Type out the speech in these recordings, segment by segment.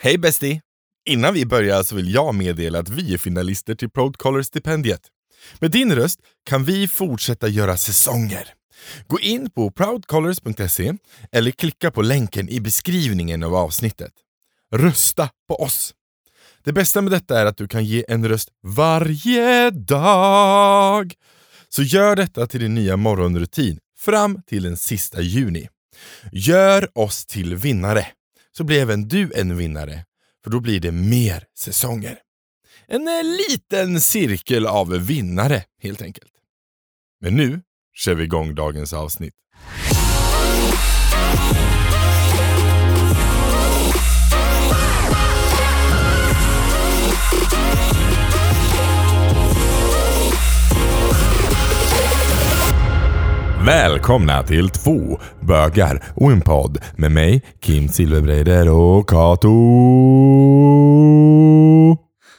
Hej bästi! Innan vi börjar så vill jag meddela att vi är finalister till Proudcaller-stipendiet. Med din röst kan vi fortsätta göra säsonger. Gå in på proudcallers.se eller klicka på länken i beskrivningen av avsnittet. Rösta på oss! Det bästa med detta är att du kan ge en röst varje dag. Så gör detta till din nya morgonrutin fram till den sista juni. Gör oss till vinnare, så blir även du en vinnare, för då blir det mer säsonger. En eh, liten cirkel av vinnare helt enkelt. Men nu kör vi igång dagens avsnitt. Välkomna till två bögar och en podd med mig, Kim Silverbreider och Kato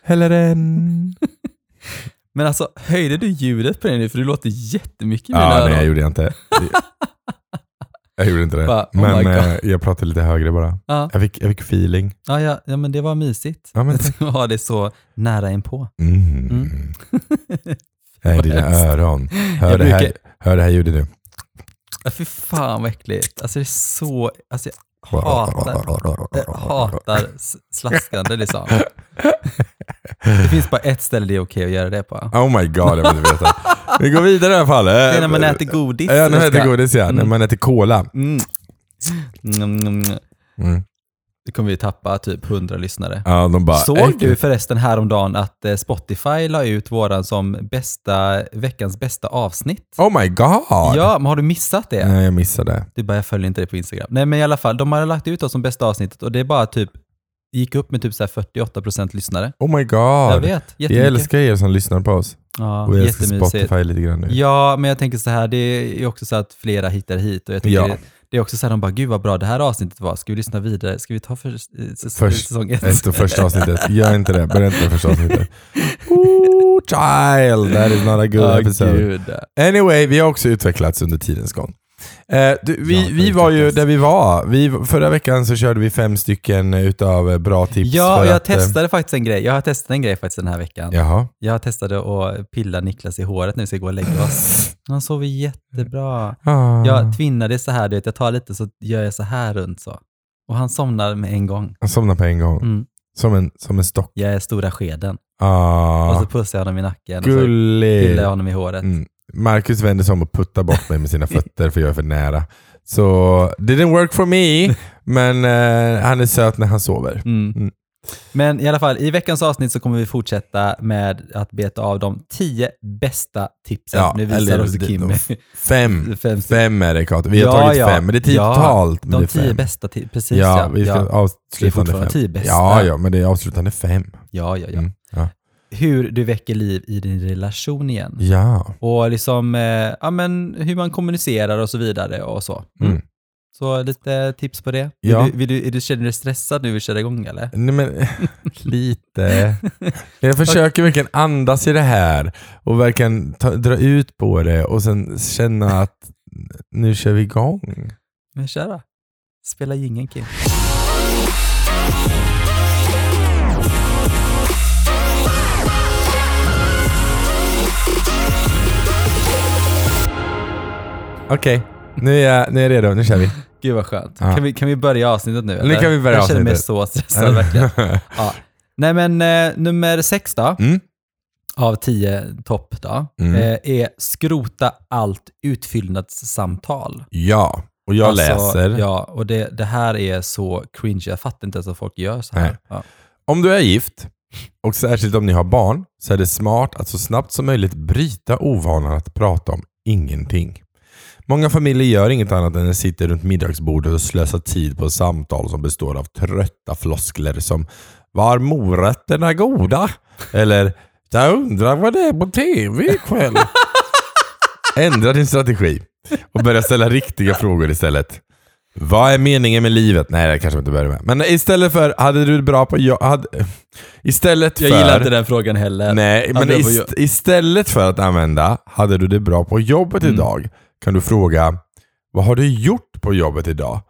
Helleren. Men alltså, höjde du ljudet på det nu? För det låter jättemycket i mina Ja, öron. nej jag gjorde inte. Jag gjorde inte det. Bara, oh men my God. eh, jag pratade lite högre bara. Ja. Jag fick, jag fick feeling. Ja, ja, ja, men det var mysigt. Ja, men att ha det så nära inpå. Mm. Mm. Är dina öron. Hör Jag det, här, brukar- hör det här ljudet nu. Ja, fy fan vad äckligt. Alltså det är så... Alltså jag hatar, jag hatar slaskande liksom. Det finns bara ett ställe det är okej att göra det på. Oh my god, jag vill inte veta. Vi går vidare i alla fall. Det är när man äter godis. Ja, när man äter godis ja. När Mm. man äter cola. Mm. Mm, mm, mm. Mm. Det kommer vi tappa typ 100 lyssnare. Ja, de bara, Såg äckligt. du förresten häromdagen att eh, Spotify la ut våran som bästa, veckans bästa avsnitt? Oh my god! Ja, men har du missat det? Nej, jag missade. Du bara, jag följer inte det på Instagram. Nej, men i alla fall, de har lagt ut oss som bästa avsnittet och det är bara typ, gick upp med typ så här 48% lyssnare. Oh my god. Jag vet, Jag älskar er som lyssnar på oss. Ja, och jag älskar. Spotify lite grann nu. Ja, men jag tänker så här, det är också så att flera hittar hit och jag tycker Ja. det, det är också så här, de bara, gud vad bra det här avsnittet var, ska vi lyssna vidare? Ska vi ta för, eh, säs- Först- säsong ett? Efter första avsnittet. Gör inte det. Börja inte med första avsnittet. Ooh, child, that is not a good Ja, episode. gud. Anyway, vi har också utvecklats under tidens gång. Eh, du, vi, Ja, vi var ju där vi var. Vi, förra veckan så körde vi fem stycken utav eh, bra tips. Ja, jag att, eh, testade faktiskt en grej. Jag har testat en grej faktiskt den här veckan. Jaha. Jag testade att pilla Niklas i håret när vi ska gå och lägga oss. Han sover jättebra. Ah. Jag tvinnade så här, du vet, jag tar lite så gör jag så här runt så. Och han somnar med en gång. Han somnade på en gång. Mm. Som, en, som en stock. Jag är stora skeden. Ah. Och så pussar jag honom i nacken och så Gullig. pillar jag honom i håret. Mm. Marcus vänder sig om och puttar bort mig med sina fötter för jag är för nära. Så didn't work for me, men eh, han är söt när han sover. Mm. Mm. Men i alla fall, i veckans avsnitt så kommer vi fortsätta med att beta av de tio bästa tipsen. Ja, nu visar eller det- Kim. Fem. Fem Fem är det Kato. Vi har Ja, tagit ja. fem, men det är tio Ja, totalt. De tio fem. bästa precis ja, ja. vi ska ja. Det är avslutande fortfarande fem. tio bästa. Ja, ja, men det är avslutande fem. Ja, ja, ja. Mm. Ja. Hur du väcker liv i din relation igen. ja. Och liksom, eh, ja, men hur man kommunicerar och så vidare och så. Mm. Så lite tips på det. Vill Ja. du, vill du, är du, känner du dig stressad nu vi kör igång eller? Nej, men, lite. Jag försöker verkligen andas i det här och verkligen ta, dra ut på det och sen känna att nu kör vi igång. Men kör då. Spela jingeln Kim. Okej, nu, är jag, nu är jag redo. Nu kör vi. Gud vad skönt. Ja. Kan, vi, kan vi börja avsnittet nu? Eller? kan vi börja Jag känner mig avsnittet. så stressad verkligen. Ja. Nej men eh, nummer sex då, Mm. av tio topp då, Mm. eh, är skrota allt utfyllnadssamtal. Ja, och jag Alltså, läser. Ja, och det, det här är så cringe. Jag fattar inte ens att folk gör så här. Ja. Om du är gift, och särskilt om ni har barn, så är det smart att så snabbt som möjligt bryta ovanan att prata om ingenting. Många familjer gör inget annat än att sitta runt middagsbordet och slösa tid på samtal som består av trötta floskler som “Var morötterna goda?” eller “Jag undrar vad det är på TV ikväll?” Ändra din strategi och börja ställa riktiga frågor istället. Vad är meningen med livet? Nej, det kanske inte börjar med. Men istället för, hade du bra på jobb... Hade, istället för... Jag gillar inte den frågan heller. Nej, men jag ist, istället för att använda “Hade du det bra på jobbet Mm. idag?” Kan du fråga “Vad har du gjort på jobbet idag?”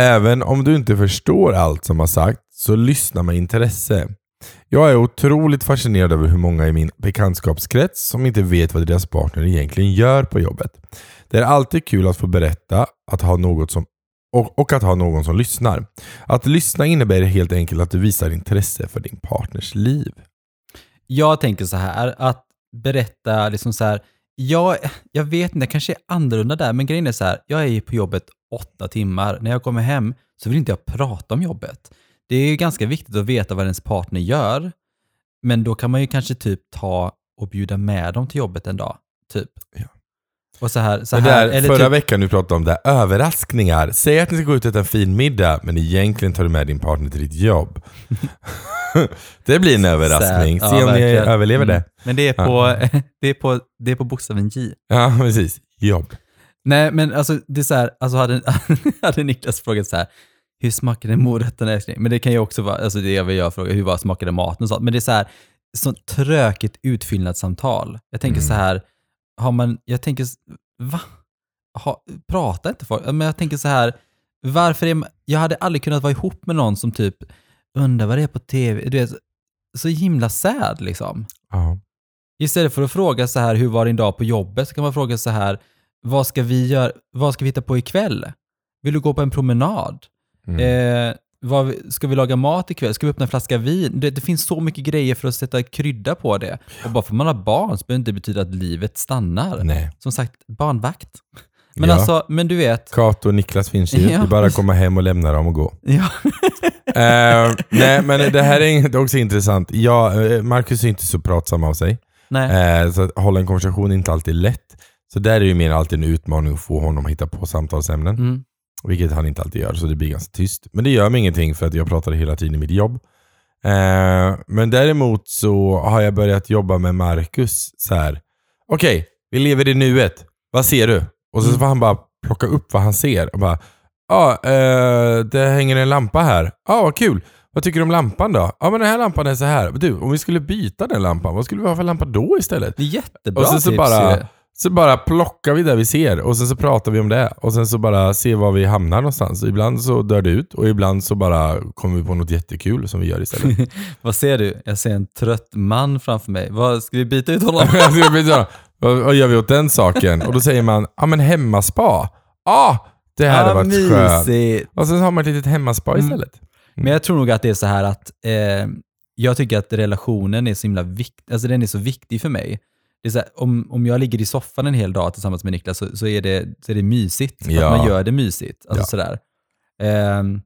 Även om du inte förstår allt som har sagt så lyssna med intresse. Jag är otroligt fascinerad över hur många i min bekantskapskrets som inte vet vad deras partner egentligen gör på jobbet. Det är alltid kul att få berätta att ha något som, och, och att ha någon som lyssnar. Att lyssna innebär helt enkelt att du visar intresse för din partners liv. Jag tänker så här, att berätta liksom så här, jag, jag vet inte, jag kanske är annorlunda där, men grejen är så här, jag är ju på jobbet åtta timmar. När jag kommer hem så vill inte jag prata om jobbet. Det är ju ganska viktigt att veta vad ens partner gör, men då kan man ju kanske typ ta och bjuda med dem till jobbet en dag. Typ. Ja. Och så här, så här, där, eller förra typ, veckan du pratade om det, här, överraskningar. Säg att ni ska gå ut och äta en fin middag, men egentligen tar du med din partner till ditt jobb. det blir en överraskning. Se Ja, om ni verkligen. överlever Mm. det. Men det är, på, det, är på, det är på bokstaven J. Ja, precis. Jobb. Nej, men alltså det är så här, alltså hade, hade Niklas frågat så här, hur smakade morötterna älskling? Men det kan ju också vara, alltså det är vad jag frågar, hur var smakade maten och sånt. Men det är så här, sånt trökigt utfyllnadssamtal. Jag tänker Mm. så här, har man, jag tänker, va? Ha, prata inte folk? Men jag tänker så här, varför är man, jag hade aldrig kunnat vara ihop med någon som typ undrar vad det är på tv, du vet, så himla sad liksom. Ja. Istället för att fråga så här, hur var din dag på jobbet? Så kan man fråga så här, vad ska vi göra, vad ska vi hitta på ikväll? Vill du gå på en promenad? Mm. Eh, vad, ska vi laga mat ikväll? Ska vi öppna en flaska vin? Det, det finns så mycket grejer för att sätta krydda på det. Och bara för att man har barn så behöver det inte betyda att livet stannar. Nej. Som sagt, barnvakt. Men Ja. alltså, men du vet. Kato och Niklas finns ju. Ja. Det är bara att komma hem och lämna dem och gå. Ja. Eh, nej, men det här är också intressant. Ja, eh, Marcus är inte så pratsam av sig. Nej. Eh, så att hålla en konversation är inte alltid lätt. Så där är det ju mer alltid en utmaning att få honom att hitta på samtalsämnen. Mm. Vilket han inte alltid gör, så det blir ganska tyst. Men det gör mig ingenting för att jag pratar hela tiden i mitt jobb. Eh, men däremot så har jag börjat jobba med Marcus så här. Okej, vi lever i nuet. Vad ser du? Och så Mm. får han bara plocka upp vad han ser. Och bara, ja, eh, det hänger en lampa här. Ja, vad kul. Vad tycker du om lampan då? Ja, men den här lampan är så här. Du, om vi skulle byta den lampan, vad skulle vi ha för lampa då istället? Det är jättebra Och sen så tips bara, ju. så bara plockar vi det vi ser och sen så pratar vi om det. Och sen så bara ser var vi hamnar någonstans. Ibland så dör det ut och ibland så bara kommer vi på något jättekul som vi gör istället. Vad ser du? Jag ser en trött man framför mig. Vad, ska vi byta ut honom? Så, vad, vad gör vi åt den saken? Och då säger man, ja men hemmaspa. Ja, det hade Ah, varit skönt. mysigt. Och sen har man ett litet hemmaspa Mm. istället. Men jag tror nog att det är så här att eh, jag tycker att relationen är så himla viktig, alltså den är så viktig för mig. Det är så här, om, om jag ligger i soffan en hel dag tillsammans med Niklas så, så, är, det, så är det mysigt. Ja. Att man gör det mysigt. Alltså Ja. sådär. Ehm,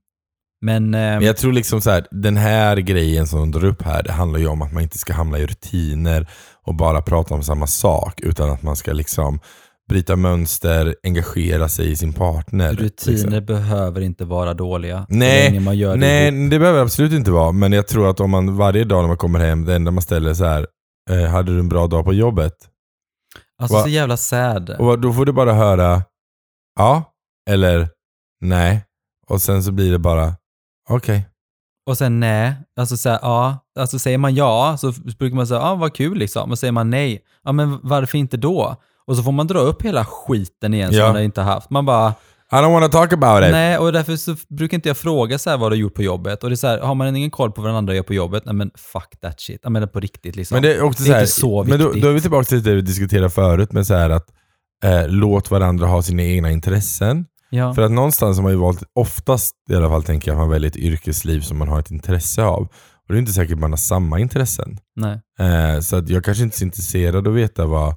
men Men jag tror liksom så här, den här grejen som de drar upp här, det handlar ju om att man inte ska hamna i rutiner och bara prata om samma sak, utan att man ska liksom bryta mönster, engagera sig i sin partner. rutiner liksom. behöver inte vara dåliga. Nej, det Nej, ihop. det behöver det absolut inte vara. Men jag tror att om man varje dag när man kommer hem, det enda man ställer är så här, eh, hade du en bra dag på jobbet? Alltså Va- så jävla sad. Och då får du bara höra ja eller nej. Och sen så blir det bara okej. Och sen nej, alltså så här, ja, alltså säger man ja så brukar man säga ja vad kul liksom. Och säger man nej, ja men varför inte då? Och så får man dra upp hela skiten igen Ja. som man inte haft. Man bara, I don't wanna talk about it. nej och därför så brukar inte jag fråga så här vad du har gjort på jobbet. Och det är så här, har man ingen koll på vad den andra gör på jobbet, nej men fuck that shit. Jag menar på riktigt liksom. Men det är också Det är så här, inte så Men då, viktigt. då är vi tillbaka till det vi diskuterade förut, med så att eh, låt varandra ha sina egna intressen. Ja. För att någonstans har man ju valt, oftast i alla fall tänker jag, att man väljer ett yrkesliv som man har ett intresse av. Och det är inte säkert att man har samma intressen. Eh, så att jag kanske inte är så intresserad av att veta vad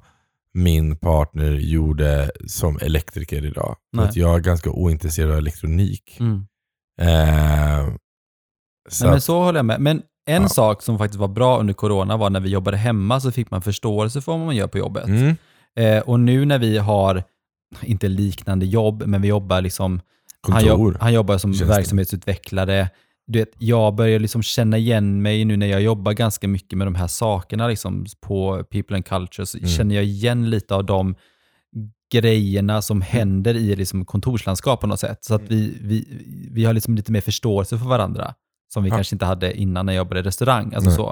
min partner gjorde som elektriker idag. För Nej. att jag är ganska ointresserad av elektronik. Mm. Eh, så Nej, men så håller jag med. Men en Ja. sak som faktiskt var bra under corona var när vi jobbade hemma så fick man förståelse för vad man gör på jobbet. mm, Eh, och nu när vi har, inte liknande jobb, men vi jobbar liksom, han, jobb, han jobbar som verksamhetsutvecklare. Du vet, jag börjar liksom känna igen mig nu när jag jobbar ganska mycket med de här sakerna liksom, på People and Culture, så Mm. känner jag igen lite av de grejerna som händer i liksom kontorslandskap på något sätt. Så att Mm. vi, vi, vi har liksom lite mer förståelse för varandra, som vi Ja. kanske inte hade innan när jag jobbade i restaurang. Alltså Nej. så.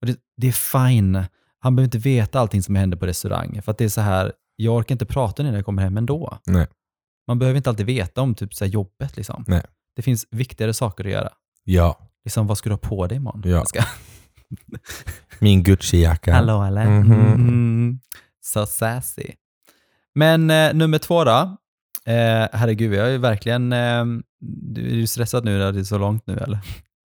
Och det, det är fine. Han behöver inte veta allting som händer på restaurang. För att det är så här, jag orkar inte prata när jag kommer hem ändå. Nej. Man behöver inte alltid veta om typ så jobbet. Liksom. Nej. Det finns viktigare saker att göra. Ja, Liksom, vad ska du ha på dig imorgon? Ja. Jag Ska... Min Gucci-jacka. Hallå eller? Mhm. Mm. So sassy. Men eh, nummer två då. Eh, herregud, har ju verkligen... Eh, du, är stressad nu när det är så långt nu eller?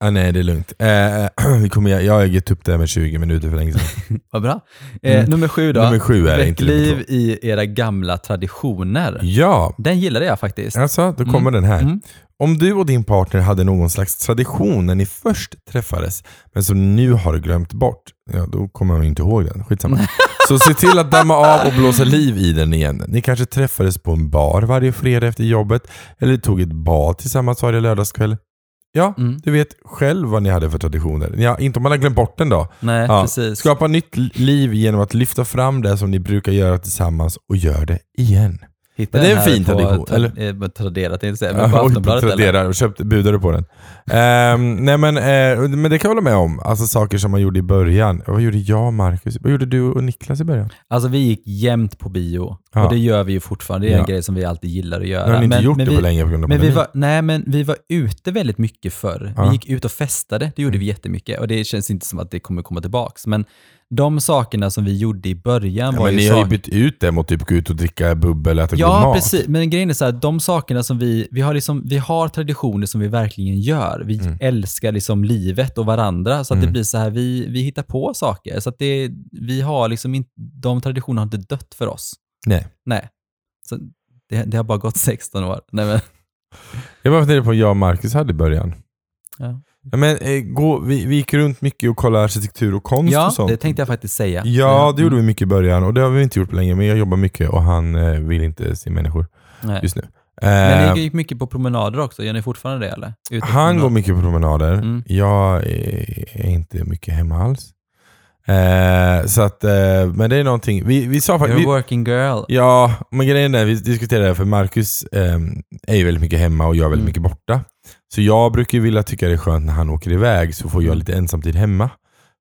Ah, nej, det är lugnt. Eh, vi kommer, jag har gett upp det här med 20 minuter för länge sedan. Vad bra. Eh, Mm. nummer sju då. Nummer sju är Väck inte liv i era gamla traditioner. Ja, Den gillade jag faktiskt. alltså då kommer den här. Mm. Om du och din partner hade någon slags tradition när ni först träffades, men som nu har glömt bort, ja då kommer man inte ihåg den. Skitsamma. Så se till att damma av och blåsa liv i den igen. Ni kanske träffades på en bar varje fredag efter jobbet, eller tog ett bad tillsammans varje lördagskväll. Ja, Mm. du vet själv vad ni hade för traditioner. Ja, inte om man har glömt bort den då. Nej, Ja, precis. Skapa nytt liv genom att lyfta fram det som ni brukar göra tillsammans och gör det igen. Hitta det är en fin tradition, tra- eller? eh, på Tradera, tänkte jag säga. Men på Aftonbladet eller? Tradera. Köpte, budade du på den? Ehm, nej men, eh, men det kan jag hålla med om. Alltså saker som man gjorde i början. Vad gjorde jag och Marcus? Vad gjorde du och Niklas i början? Alltså vi gick jämt på bio. Ja. Och det gör vi ju fortfarande. Det är Ja. en grej som vi alltid gillar att göra. Det har ni inte men, gjort men det vi, på länge på grund av men vi var, Nej, men vi var ute väldigt mycket förr. Ja. Mm. Vi gick ut och festade, det gjorde vi jättemycket. Och det känns inte som att det kommer komma tillbaks. Men de sakerna som vi gjorde i början Ja, var men ju ni har ju bytt ut det mot typ gå ut och dricka bubbel, äta god Ja, mat. precis. Men grejen är så här, de sakerna som vi, vi har, liksom, vi har traditioner som vi verkligen gör. Vi Mm. älskar liksom livet och varandra, så att det Mm. blir så här, vi, vi hittar på saker. Så att det, vi har liksom inte, de traditionerna har inte dött för oss. Nej. Nej. Så det, det har bara gått 16 år. Nej, men, Jag bara funderade på vad jag och Marcus hade i början. ja, Ja, men, eh, gå, vi, vi gick runt mycket och kollade arkitektur och konst ja och sånt. det tänkte jag faktiskt säga. Ja, det gjorde Mm. vi mycket i början och det har vi inte gjort på länge. Men jag jobbar mycket och han eh, vill inte se människor Nej. just nu. Men Eh, ni gick mycket på promenader också, gör ni fortfarande det eller? Ute Han går mycket på promenader. Mm. Jag är, inte mycket hemma alls. Eh, så att, eh, men det är någonting, vi, vi sa You're faktiskt... a Vi, working girl. ja, men grejen är, vi diskuterade det för Marcus eh, är ju väldigt mycket hemma och jag är väldigt Mm. mycket borta. Så jag brukar vilja tycka det är skönt när han åker iväg så får jag Mm. lite ensamtid hemma.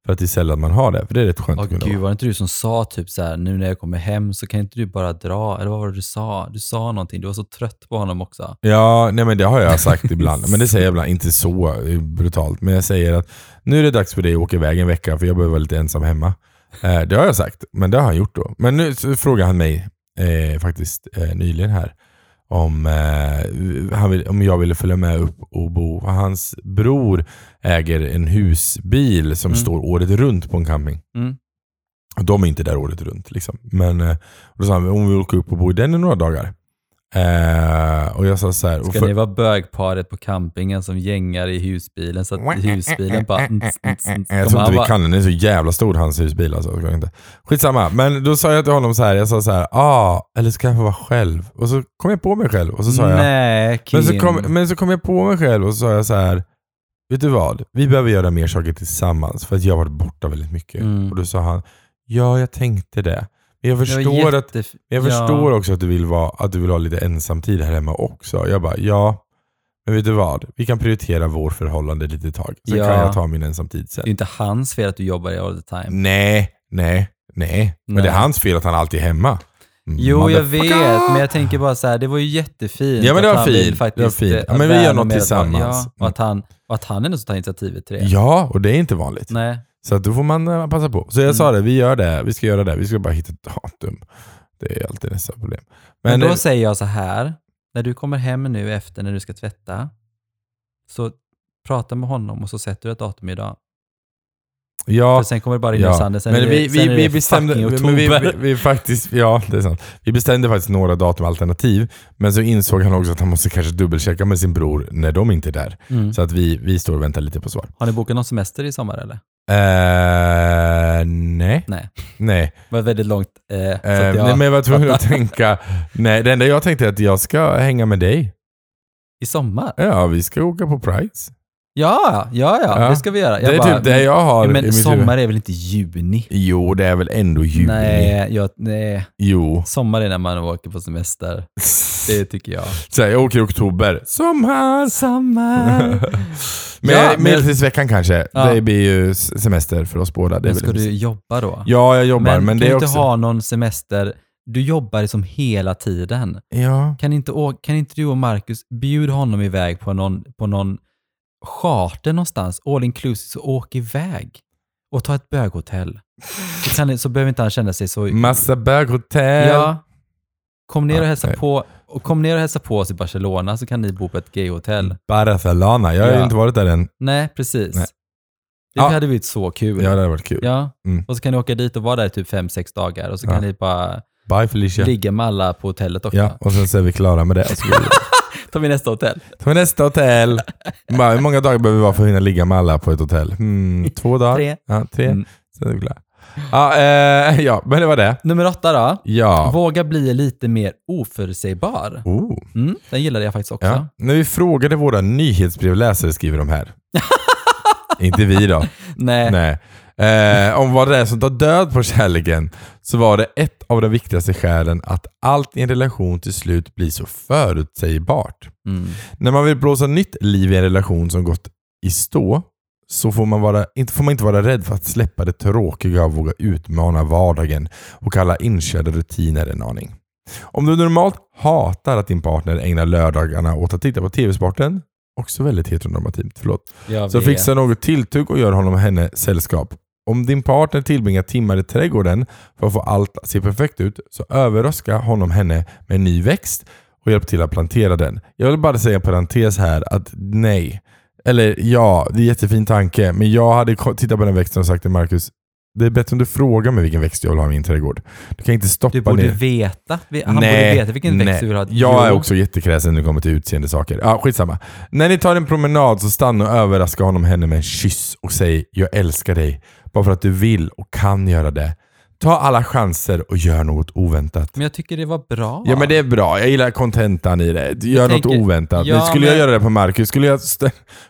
För att det är sällan man har det, för det är rätt skönt Åh att kunna gud, var det inte du som sa typ så här, nu när jag kommer hem så kan inte du bara dra? Eller vad var det du sa? Du sa någonting, du var så trött på honom också. Ja, nej men det har jag sagt ibland. Men det säger jag ibland, inte så brutalt. Men jag säger att nu är det dags för dig att åka iväg en vecka för jag behöver vara lite ensam hemma. Eh, det har jag sagt, men det har han gjort då. Men nu frågar han mig eh, faktiskt eh, nyligen här om, eh, han vill, om jag ville följa med upp och bo. Hans bror äger en husbil som Mm. står året runt på en camping. Mm. De är inte där året runt. Liksom. Men eh, då sa han om vi åka upp och bo i den i några dagar. Eh, och jag sa så här, Ska för- ni vara bögparet på campingen som gängar i husbilen så att husbilen bara... Jag tror inte vi kan den, den är så jävla stor hans husbil alltså. Jag ska inte. Skitsamma, men då sa jag till honom så här, jag sa så här, ah, eller ska jag få vara själv? Och så kom jag på mig själv och så sa jag, Nej, Kim. men så, kom, men så kom jag på mig själv och så sa jag så här, vet du vad? Vi behöver göra mer saker tillsammans för att jag har varit borta väldigt mycket. Mm. Och då sa han, ja jag tänkte det. Jag förstår, att, jag ja. förstår också att du, vill vara, att du vill ha lite ensamtid här hemma också. Jag bara, ja. Men vet du vad? Vi kan prioritera vår förhållande lite tag. Sen Ja. kan jag ta min ensamtid sen. Det är inte hans fel att du jobbar i all the time. Nej, nej, nej. Men Nej. det är hans fel att han alltid är hemma. Jo, jag vet, men jag tänker bara så här, det var ju jättefint. Ja, men det var fint. Det var fint. eh, Ja, men vi gör något att- tillsammans. Ja, och att han, och att han som tar initiativet till det. Ja, och det är inte vanligt. Nej. Så då får man eh, passa på. Så jag Mm. sa det, vi gör det, vi ska göra det. Vi ska bara hitta ett datum. Det är alltid nästa problem. Men, Men, då eh, säger jag så här, när du kommer hem nu efter när du ska tvätta, så prata med honom och så sätter du ett datum idag. Ja, För sen kommer det bara rinna ja. i sanden. Sen men är det, vi, sen vi, är vi bestämde, men vi, vi, vi faktiskt, ja det är sant. Vi bestämde faktiskt några datumalternativ, men så insåg han också att han måste kanske dubbelchecka med sin bror när de inte är där. Mm. Så att vi, vi står och väntar lite på svar. Har ni bokat någon semester i sommar eller? Eh, nej. Nej. Nej. Det var väldigt långt. Att Eh, jag, nej, men jag var tvungen att tänka. Nej, det enda jag tänkte är att jag ska hänga med dig. I sommar? Ja, vi ska åka på Prides. Ja, ja, ja, Ja. det ska vi göra. Det är bara, typ det jag har Ja, i men mitt sommar huvud. är väl inte juni? Jo, det är väl ändå juni. Nej, jag, nej, Jo. sommar är när man åker på semester. Det tycker jag. Så här, jag åker i oktober. Sommar! Sommar! Men Ja, men- medeltidsveckan kanske. Ja. Det blir ju s- semester för oss båda. Det är Men ska väl du jobba då? Ja, jag jobbar, men, men det kan är du också... inte ha någon semester? Du jobbar liksom hela tiden. Ja. Kan inte, å- kan inte du och Marcus bjuda honom iväg på någon, på någon charter någonstans, all inclusive, så åk iväg och ta ett böghotell. Ni- så behöver inte han känna sig så... Massa böghotell. Ja. Kom ner och hälsa på och kom ner och hälsa på oss i Barcelona så kan ni bo på ett gayhotell. Barcelona. Jag har ju Ja. inte varit där än. Nej, precis. Nej. Det Ja. hade blivit så kul. Ja, det hade varit kul. Ja. Mm. Och så kan ni åka dit och vara där i typ fem sex dagar och så Ja. kan ni bara Bye Felicia. ligga med alla på hotellet också. Ja, och sen så är vi klara med det. Och så går vi Tar vi nästa hotell. till nästa hotell. Bara, Hur många dagar behöver vi vara för att hinna ligga med alla på ett hotell? Hmm, två dagar? Tre. Ja, tre. Mm. Sen är vi klara. Ja, eh, ja, men det var det. Nummer åtta då. Ja. Våga bli lite mer oförutsägbar. Oh. Mm, den gillade jag faktiskt också. Ja. När vi frågade våra nyhetsbrevläsare, skriver de här. Inte vi då. Nej. Nej. Eh, om vad det är som tar död på kärleken så var det ett av de viktigaste skälen att allt i en relation till slut blir så förutsägbart. Mm. När man vill blåsa nytt liv i en relation som gått i stå så får man, vara, inte, får man inte vara rädd för att släppa det tråkiga och våga utmana vardagen och kalla inkörda rutiner en aning. Om du normalt hatar att din partner ägnar lördagarna åt att titta på TV-sporten, också väldigt heteronormativt, förlåt, så fixa något tilltugg och gör honom och henne sällskap. Om din partner tillbringar timmar i trädgården för att få allt att se perfekt ut, så överraska honom henne med en ny växt och hjälp till att plantera den. Jag vill bara säga en parentes här att nej. Eller ja, det är en jättefin tanke, men jag hade tittat på den växten och sagt till Marcus, det är bättre om du frågar mig vilken växt jag vill ha i min trädgård. Du kan inte stoppa Du borde ner. veta. Han borde veta vilken växt du vill ha. Jag är också jättekräsen när det kommer till utseende saker. Ja, skitsamma. När ni tar en promenad så stanna och överraska honom henne med en kyss och säg “Jag älskar dig” bara för att du vill och kan göra det. Ta alla chanser och gör något oväntat. Men jag tycker det var bra. Ja men det är bra, jag gillar kontentan i det. Gör Jag något tänker- oväntat. Ja, Men skulle jag men- göra det på Marcus, skulle jag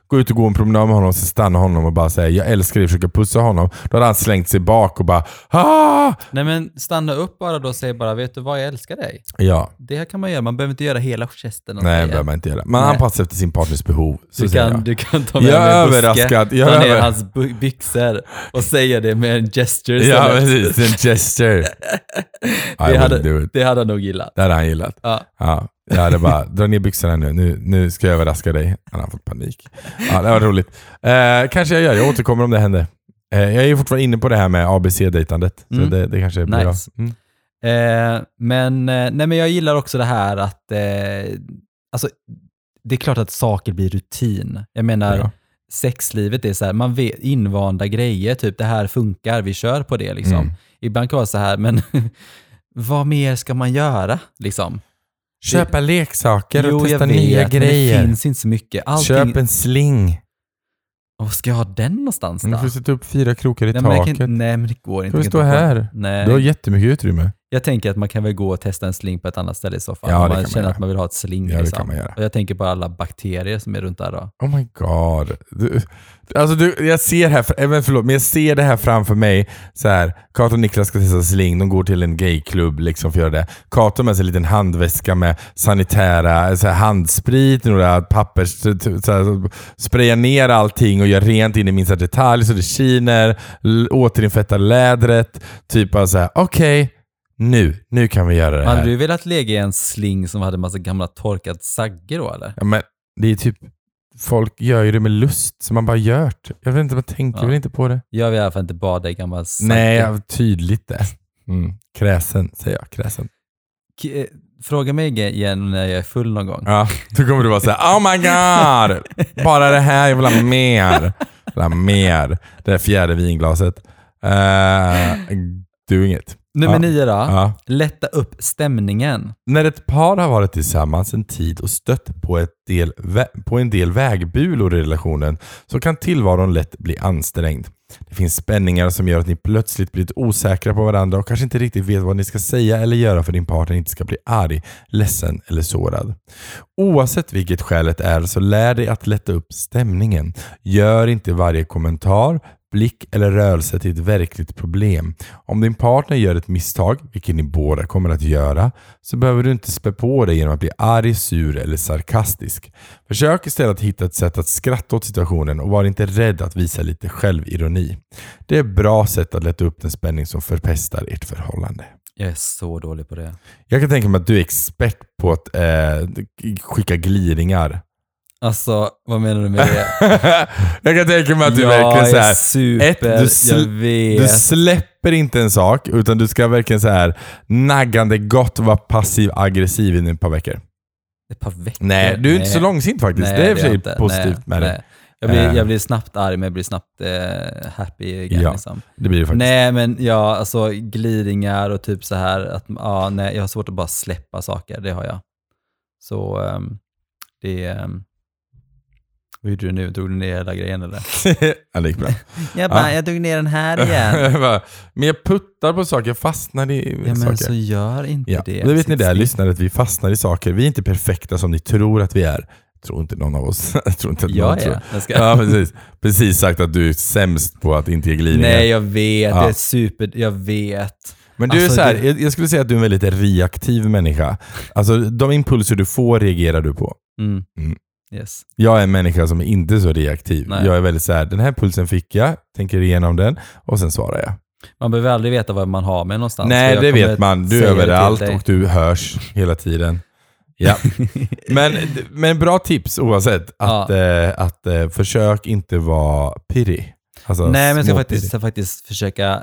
gå ut och gå en promenad med honom och så stanna honom och bara säga “Jag älskar dig” och försöka pussa honom. Då hade han slängt sig bak och bara “Ah!” Nej men stanna upp bara då och säg bara, vet du vad, jag älskar dig. Ja, Det här kan man göra, man behöver inte göra hela gesten. nej det behöver man inte göra. Man Nej. anpassar efter sin partners behov. Så Du kan, du kan ta med Jag en buske. Jag ta är ner över- hans byxor och säga det med en gesture Ja precis, en gesture. Det, hade, det hade han nog gillat. Det hade han gillat. Ja. Ja, jag hade bara, dra ner byxorna nu. nu, nu ska jag överraska dig. Han har fått panik. Ja, det var roligt. Eh, kanske jag gör, jag återkommer om det händer. Eh, jag är ju fortfarande inne på det här med ABC-dejtandet. Så Mm. det, det kanske blir Nice. bra. Mm. Eh, men, eh, nej, men jag gillar också det här att eh, alltså, det är klart att saker blir rutin. Jag menar, Ja. sexlivet är så här, man vet invanda grejer, typ det här funkar, vi kör på det liksom. Mm. Ibland kan det vara så här, men vad mer ska man göra liksom? Köpa leksaker och Jo, jag testa nya vet, men grejer. det finns inte så mycket. Allting, Köp en sling. Vad ska jag ha den någonstans då? Du får sätta upp fyra krokar i nej, men jag taket. kan, nej, men det går inte. Får du Jag stå här? Nej. Du har jättemycket utrymme. Jag tänker att man kan väl gå och testa en sling på ett annat ställe i så fall. Ja, man man känner göra. att man vill ha ett sling. Ja, det liksom. kan man göra. Och jag tänker på alla bakterier som är runt där då. Oh my god. Du, alltså du, jag ser här, även förlåt, men jag ser det här framför mig. Så här, Kato och Niklas ska testa sling, de går till en gayklubb liksom för att göra det. Kato med sig en liten handväska med sanitära, så här, handsprit, några pappers, så här, sprayar ner allting och gör rent in i minsta detalj så det skiner, l- återinfettar lädret. Typ bara såhär, okej, nu, nu kan vi göra det Hade här. du velat lägga i en sling som hade massa gamla torkad sagge då eller? Ja, men det är typ, folk gör ju det med lust, så man bara gör det. Jag vet inte, man tänker Ja. väl inte på det. Jag vill i alla fall inte bada i gammal sagge. Nej, jag- tydligt det. Mm. Kräsen, säger jag. Kräsen. K- eh, Fråga mig igen när jag är full någon gång. Ja, då kommer du vara såhär, oh my god! Bara det här, jag vill ha mer. Jag vill ha mer. Det är fjärde vinglaset. Uh, du inget. Nummer Ja. nio då. Ja. Lätta upp stämningen. När ett par har varit tillsammans en tid och stött på, ett del på en del vägbulor i relationen så kan tillvaron lätt bli ansträngd. Det finns spänningar som gör att ni plötsligt blir lite osäkra på varandra och kanske inte riktigt vet vad ni ska säga eller göra för din partner inte ska bli arg, ledsen eller sårad. Oavsett vilket skälet är så lär dig att lätta upp stämningen. Gör inte varje kommentar, blick eller rörelse till ett verkligt problem. Om din partner gör ett misstag, vilket ni båda kommer att göra, så behöver du inte spä på dig genom att bli arg, sur eller sarkastisk. Försök istället att hitta ett sätt att skratta åt situationen och var inte rädd att visa lite självironi. Det är ett bra sätt att lätta upp den spänning som förpestar ert förhållande. Jag är så dålig på det. Jag kan tänka mig att du är expert på att eh, skicka gliringar. Alltså, vad menar du med det? jag kan tänka mig att du jag verkligen så är här, super, ett, du sl- du släpper inte en sak, utan du ska verkligen så här naggande gott vara passiv-aggressiv i ett par veckor. Ett par veckor? Nej, du är inte så långsint faktiskt. Nej, det är för sig positivt nej, med det. Jag blir, Eh. jag blir snabbt arg, men jag blir snabbt eh, happy again. Ja, liksom. Det blir det faktiskt. Nej, men ja, alltså glidningar och typ så här att ja, nej, jag har svårt att bara släppa saker, det har jag. Så ehm, det... Um, vad gjorde du nu? Drog du ner hela grejen eller? ja, det gick bra. Jag bara, Ja. jag drog ner den här igen. Bara, men jag puttar på saker, jag fastnar i ja, men saker. så gör inte Ja, det. det vet ni still. lyssnare, att vi fastnar i saker. Vi är inte perfekta som ni tror att vi är. Jag tror inte någon av oss. jag tror inte att någon Jag tror. är. Jag ska. Ja, precis. Precis sagt att du är sämst på att inte ge glidningar. Nej, jag vet. Ja. Det är super... Jag vet. Men du är Alltså, så här, det- jag, jag skulle säga att du är en väldigt reaktiv människa. Alltså de impulser du får reagerar du på. Mm. Mm. Yes. Jag är en människa som är inte så reaktiv. Nej. Jag är väldigt så här, den här pulsen fick jag, tänker igenom den och sen svarar jag. Man behöver aldrig veta vad man har med någonstans. Nej, det vet man. Du är överallt och du hörs hela tiden. Ja. Men, men bra tips oavsett. Att, eh, att eh, försök inte vara pirrig. Alltså, Nej, men jag ska faktiskt, ska faktiskt försöka...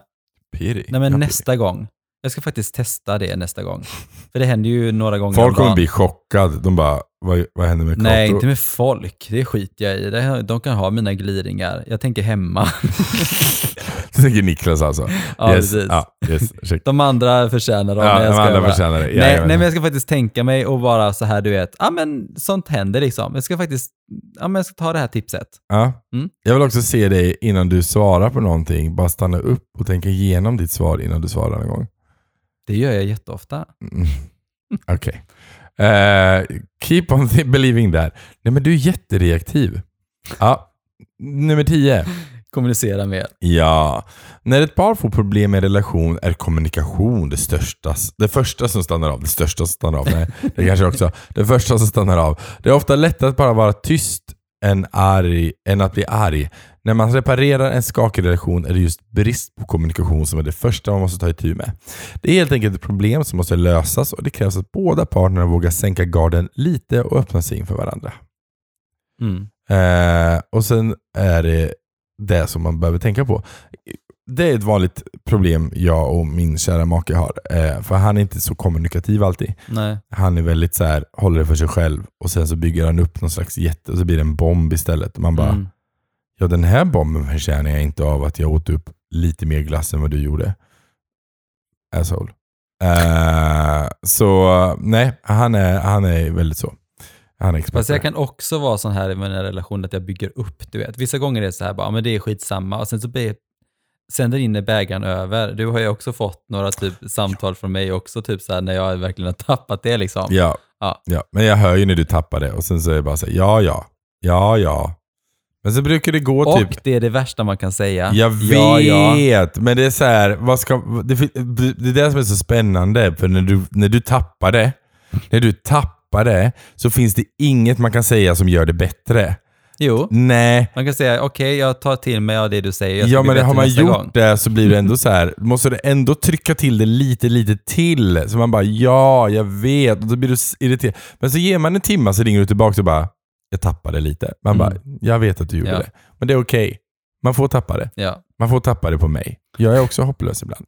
Pirrig? Nej, men Ja, nästa gång. Jag ska faktiskt testa det nästa gång. För det händer ju några gånger Folk om kommer bli chockade. De bara, vad, vad händer med Nej, inte med folk. Det skiter jag i. Det- De kan ha mina glidningar. Jag tänker hemma. Så tänker Niklas alltså. Ja, yes. precis. Ja, yes. De andra förtjänar dem. Ja, de andra bara- förtjänar det. Nej, nej, men jag ska faktiskt tänka mig och vara så här, du vet, ja men sånt händer liksom. Jag ska faktiskt, ja men jag ska ta det här tipset. Ja. Mm. Jag vill också se dig innan du svarar på någonting. Bara stanna upp och tänka igenom ditt svar innan du svarar en gång. Det gör jag jätteofta. Mm. Okej. Eh, keep on believing that. Nej men du är jättereaktiv. Ja. Nummer 10. Kommunicera mer. Ja. När ett par får problem med relation är kommunikation det största. Det första som stannar av. Det största som stannar av. Nej, det kanske också. Det första som stannar av. Det är ofta lättare att bara vara tyst än, arg, än att bli arg. När man reparerar en skakig relation är det just brist på kommunikation som är det första man måste ta itu med. Det är helt enkelt ett problem som måste lösas och det krävs att båda partnerna vågar sänka garden lite och öppna sig inför varandra. Mm. Eh, och sen är det det som man behöver tänka på. Det är ett vanligt problem jag och min kära make har. Eh, för han är inte så kommunikativ alltid. Nej. Han är väldigt så här, håller det för sig själv och sen så bygger han upp någon slags jätte och så blir det en bomb istället. Man bara, Mm. ja den här bomben förtjänar jag inte av att jag åt upp lite mer glass än vad du gjorde. Asshole. Eh, så nej, han är, han är väldigt så. Han är expert Fast jag kan också vara sån här i mina relationer att jag bygger upp, du vet. Vissa gånger är det så här bara, men det är skitsamma och sen så blir Sen där inne bägaren över. Du har ju också fått några typ samtal från mig också, typ så här när jag verkligen har tappat det liksom. Ja, Ja. ja. men jag hör ju när du tappar det och sen så är det bara så här, ja, ja, ja, ja. Men så brukar det gå Och typ, det är det värsta man kan säga. jag vet, Ja, ja. men det är så här, vad ska, det, det är det som är så spännande, för när du, när du tappar det, när du tappar det, så finns det inget man kan säga som gör det bättre. Jo, Nej, man kan säga okej, jag tar till mig av det du säger. Jag ja men har man gjort gång. det så blir det ändå så här. måste du ändå trycka till det lite, lite till. Så man bara ja, jag vet. Och då blir du irriterad. Men så ger man en timme så ringer du tillbaka och bara jag tappade lite. Man Mm. bara jag vet att du gjorde Ja. det. Men det är okej. Man får tappa det. Ja. Man får tappa det på mig. Jag är också hopplös ibland.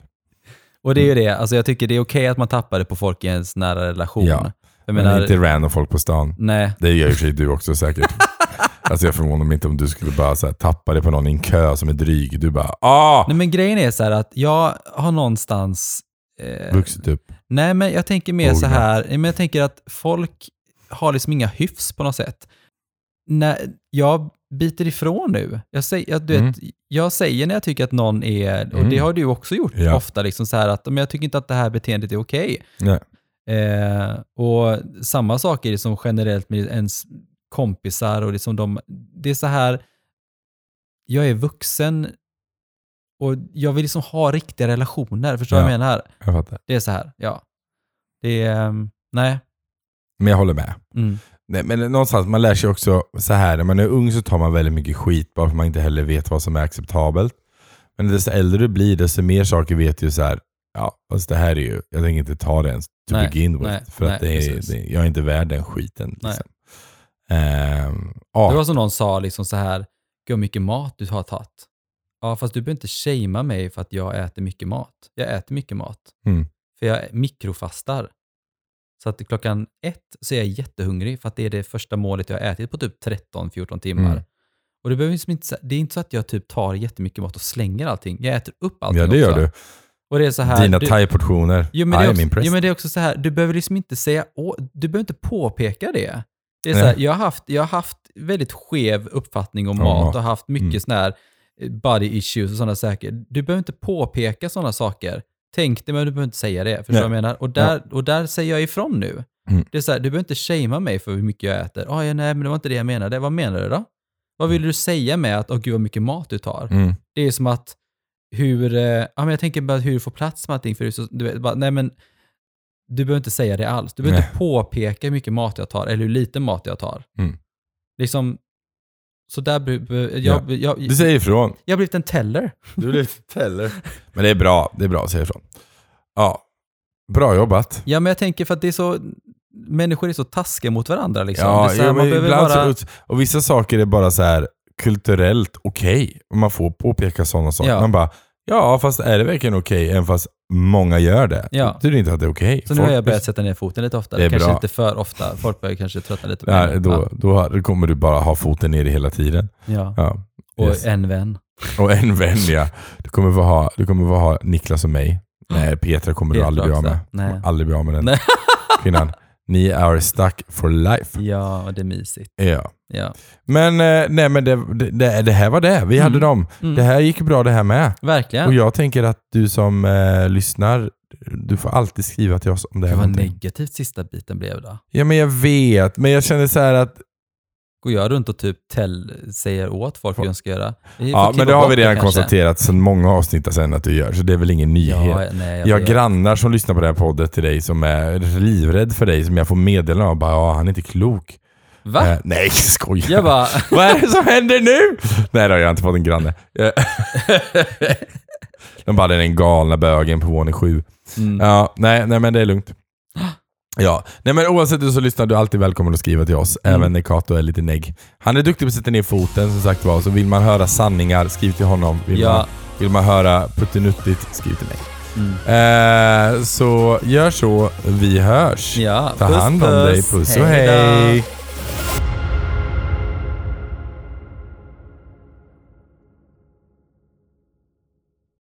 Och det är ju det, alltså jag tycker det är okej att man tappar det på folk i ens nära relation. Ja. Jag Men menar, inte random folk på stan. nej. Det gör ju du också säkert. alltså jag förvånar mig inte om du skulle bara så här, tappa det på någon i en kö som är dryg. Du bara ah! Nej men grejen är så här att jag har någonstans... Eh, Vuxit upp. nej men jag tänker mer så här, men jag tänker att folk har liksom inga hyfs på något sätt. När jag biter ifrån nu. Jag säger, jag, du Mm. vet, jag säger när jag tycker att någon är, och Mm. det har du också gjort Ja. ofta, liksom så här att men jag tycker inte att det här beteendet är okej. Nej. Eh, och samma sak är det som generellt med ens kompisar och liksom de, det är så här, jag är vuxen och jag vill liksom ha riktiga relationer, förstår du vad jag menar? Jag fattar. Det är så här, ja. Det är, ehm, nej. Men jag håller med. Mm. Nej, men någonstans, man lär sig också så här när man är ung så tar man väldigt mycket skit bara för att man inte heller vet vad som är acceptabelt. Men desto äldre du blir, desto mer saker vet du så här. ja, fast det här är ju, jag tänker inte ta det ens to Nej, begin with. nej, för att nej, det är, det, jag är inte värd den skiten. Nej. Liksom. Ehm, Det ja, var som någon sa liksom så här, gud vad mycket mat du har tagit. Ja, fast du behöver inte shamea mig för att jag äter mycket mat. Jag äter mycket mat. Mm. För jag mikrofastar. Så att klockan ett så är jag jättehungrig för att det är det första målet jag har ätit på typ 13-14 timmar. Mm. Och det, behöver liksom inte, det är inte så att jag typ tar jättemycket mat och slänger allting. Jag äter upp allting ja det gör också. du. Och det är så här, Dina thai-portioner. Jo I men, det är am också, impressed. jo men det är också så här, du behöver liksom inte säga, du behöver inte påpeka det. Det är så här, jag, har haft, jag har haft väldigt skev uppfattning om mat och haft mycket Mm. sådana här eh, body issues och sådana saker. Du behöver inte påpeka sådana saker. Tänk det, men du behöver inte säga det. Förstår du vad jag menar? Och där, och där säger jag ifrån nu. Mm. Det är så här, du behöver inte shamea mig för hur mycket jag äter. Oh, ja, nej, men det var inte det jag menade. Vad menar du då? Vad vill du säga med att, åh gud vad mycket mat du tar? Mm. Det är som att hur, eh, ja men jag tänker bara hur du får plats med allting. För så, du vet, bara, nej men, du behöver inte säga det alls. Du behöver Nej. inte påpeka hur mycket mat jag tar eller hur lite mat jag tar. Mm. Liksom, så där, be- be- jag, jag, Du säger ifrån. jag har blivit en teller. Du blev teller. Men det är bra, det är bra att säga ifrån. Ja, bra jobbat. Ja men jag tänker för att det är så, människor är så taskiga mot varandra liksom. Ja, här, ja, ibland bara, så, och vissa saker är bara så här kulturellt okej. Och Man får påpeka sådana saker. Ja. Man bara, ja fast är det verkligen okej? Även fast många gör det. Ja. Betyder inte att det är okej. så nu har jag börjat sätta ner foten lite Det är Kanske bra. inte för ofta. Folk börjar kanske tröttna lite på mig. då, då, har- kommer du bara ha foten nere hela tiden. ja. Ja. Och Yes. en vän. Och en vän ja. Du kommer få ha, du kommer få ha Niklas och mig. Nej, Petra kommer du Petra aldrig bli av också. med. Nej. Aldrig bli av med den Nej. kvinnan. Ni är stuck for life. Ja, det är mysigt. Ja. Ja. Men, eh, nej, men det, det, det här var det. Vi hade Mm. dem. Mm. Det här gick bra det här med. Verkligen. Och jag tänker att du som eh, lyssnar, du får alltid skriva till oss om det är vad någonting. negativt sista biten blev då. Ja men jag vet, men jag känner så här att Går jag runt och typ tell, säger åt folk hur de ska göra? Ja, men det har vi redan kanske. konstaterat sedan många avsnitt sen att du gör, så det är väl ingen nyhet. Ja, nej, jag jag har grannar som lyssnar på det här podden till dig som är livrädd för dig, som jag får meddelanden av. Bara, ja, han är inte klok. Va? Eh, nej, skojar. Jag bara, Vad är det som händer nu? Nej då, jag har inte fått en granne. Eh, De bara, den galna bögen på våning sju. mm, Ja, nej, nej men det är lugnt. Ja, nej men oavsett hur så lyssnar du alltid välkommen att skriva till oss, Mm. även när Kato är lite negg. Han är duktig på att sätta ner foten som sagt var, så vill man höra sanningar, skriv till honom. Vill, Ja. man, vill man höra puttinuttigt, skriv till mig. mm. Eh, så gör så, vi hörs. ja. Ta hand om dig, puss. och Hej hej.